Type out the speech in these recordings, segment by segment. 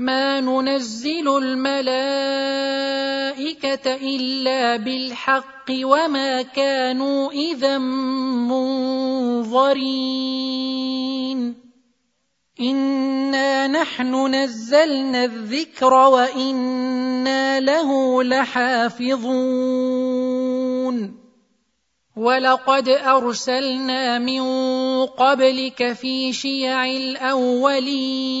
ما ننزل الملائكة إلا بالحق وما كانوا إذا منظرين. إنا نحن نزلنا الذكر وإنا له لحافظون. ولقد أرسلنا من قبلك في شيع الأولين.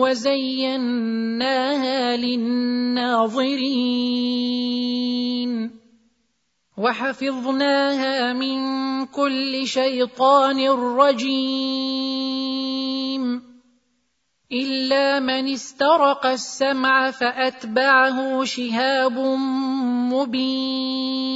وزيناها للناظرين. وحفظناها من كل شيطان رجيم. إلا من استرق السمع فأتبعه شهاب مبين.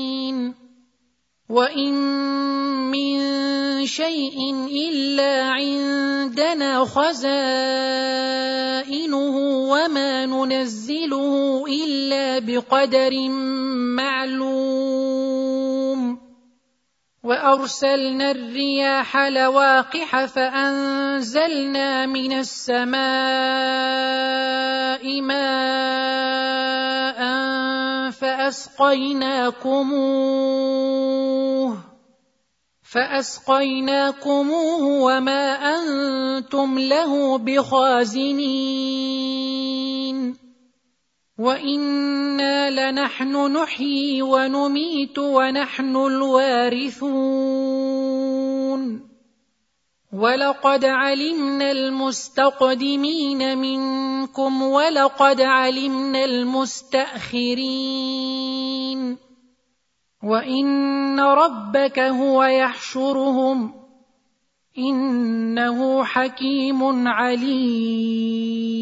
وان من شيء الا عندنا خزائنه وما ننزله الا بقدر معلوم وارسلنا الرياح لواقح فانزلنا من السماء فأسقيناكموه. فأسقيناكموه وما أنتم له بخازنين. وإنا لنحن نحيي ونميت ونحن الوارثون. ولقد علمنا المستقدمين منكم ولقد علمنا المستاخرين وان ربك هو يحشرهم انه حكيم عليم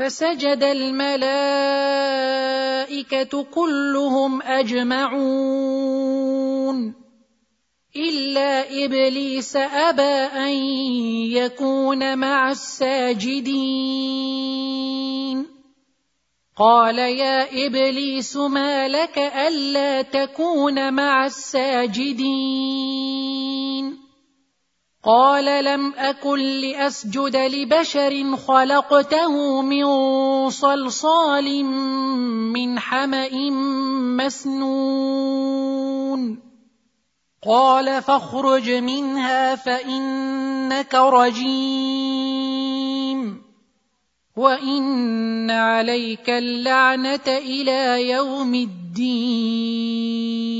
فسجد الملائكة كلهم أجمعون. إلا إبليس أبى أن يكون مع الساجدين. قال يا إبليس ما لك ألا تكون مع الساجدين. قال لم أكن لأسجد لبشر خلقته من صلصال من حمأ مسنون. قال فاخرج منها فإنك رجيم. وإن عليك اللعنة إلى يوم الدين.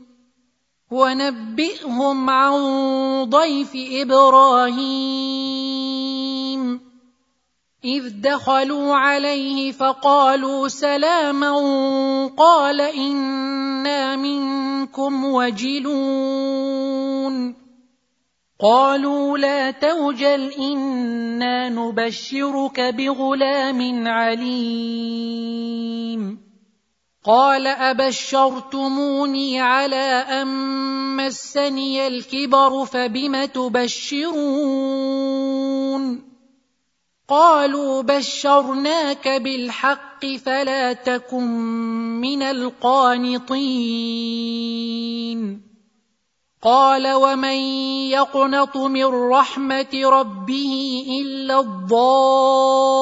ونبئهم عن ضيف إبراهيم. إذ دخلوا عليه فقالوا سلاما قال إنا منكم وجلون. قالوا لا توجل إنا نبشرك بغلام عليم. قال أبشرتموني على أن مسني الكبر فبم تبشرون؟ قالوا بشرناك بالحق فلا تكن من القانطين. قال ومن يقنط من رحمة ربه إلا الضالون.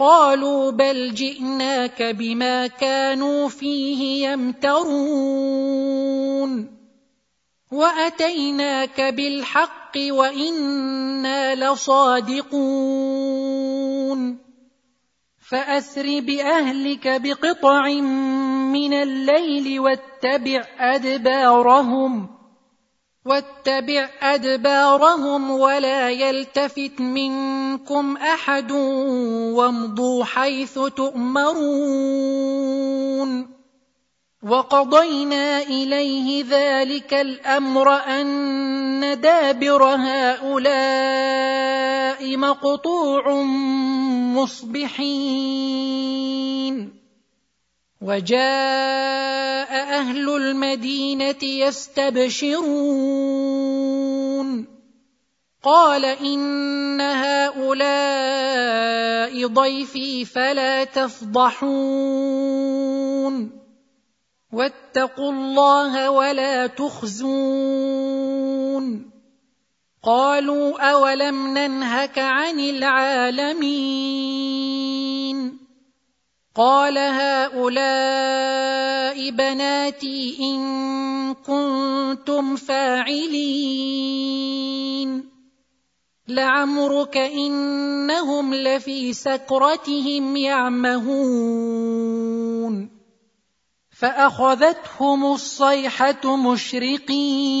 قالوا بل جئناك بما كانوا فيه يمترون. وأتيناك بالحق وإنا لصادقون. فاسر بأهلك بقطع من الليل واتبع أدبارهم. واتبع أدبارهم ولا يلتفت منكم أحد وامضوا حيث تؤمرون. وقضينا إليه ذلك الأمر أن دابر هؤلاء مقطوع مصبحين. وجاء أهل المدينة يستبشرون. قال إن هؤلاء ضيفي فلا تفضحون. واتقوا الله ولا تخزون. قالوا أولم ننهك عن العالمين. قال هؤلاء بناتي ان كنتم فاعلين لعمرك انهم لفي سكرتهم يعمهون فاخذتهم الصيحه مشرقين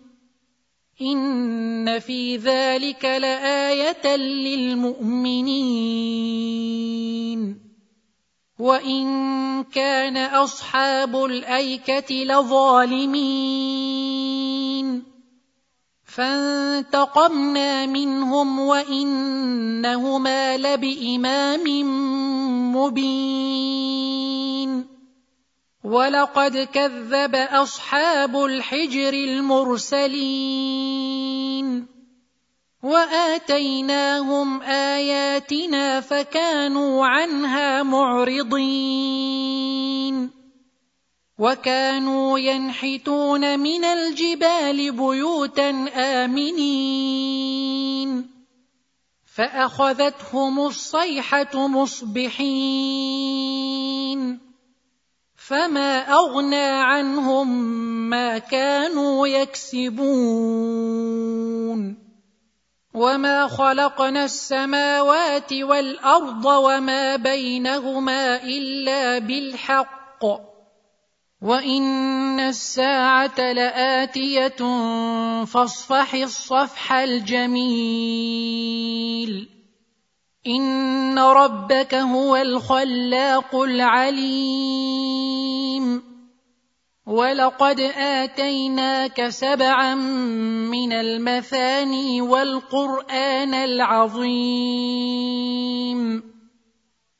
ان في ذلك لايه للمؤمنين وان كان اصحاب الايكه لظالمين فانتقمنا منهم وانهما لبامام مبين ولقد كذب أصحاب الحجر المرسلين وآتيناهم آياتنا فكانوا عنها معرضين وكانوا ينحتون من الجبال بيوتا آمنين فأخذتهم الصيحة مصبحين فما اغنى عنهم ما كانوا يكسبون وما خلقنا السماوات والارض وما بينهما الا بالحق وان الساعة لاتيه فاصفح الصفح الجميل ان ربك هو الخلاق العليم ولقد اتيناك سبعا من المثاني والقران العظيم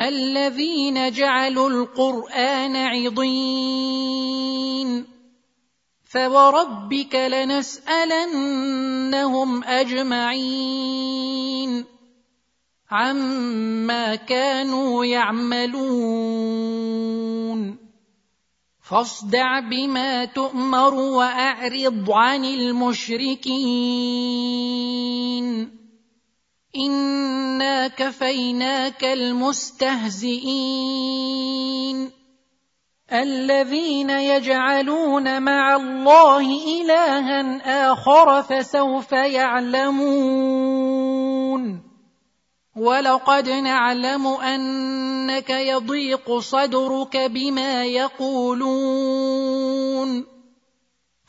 الذين جعلوا القرآن عضين. فوربك لنسألنهم أجمعين. عما كانوا يعملون. فاصدع بما تؤمر وأعرض عن المشركين. انا كفيناك المستهزئين الذين يجعلون مع الله الها اخر فسوف يعلمون ولقد نعلم انك يضيق صدرك بما يقولون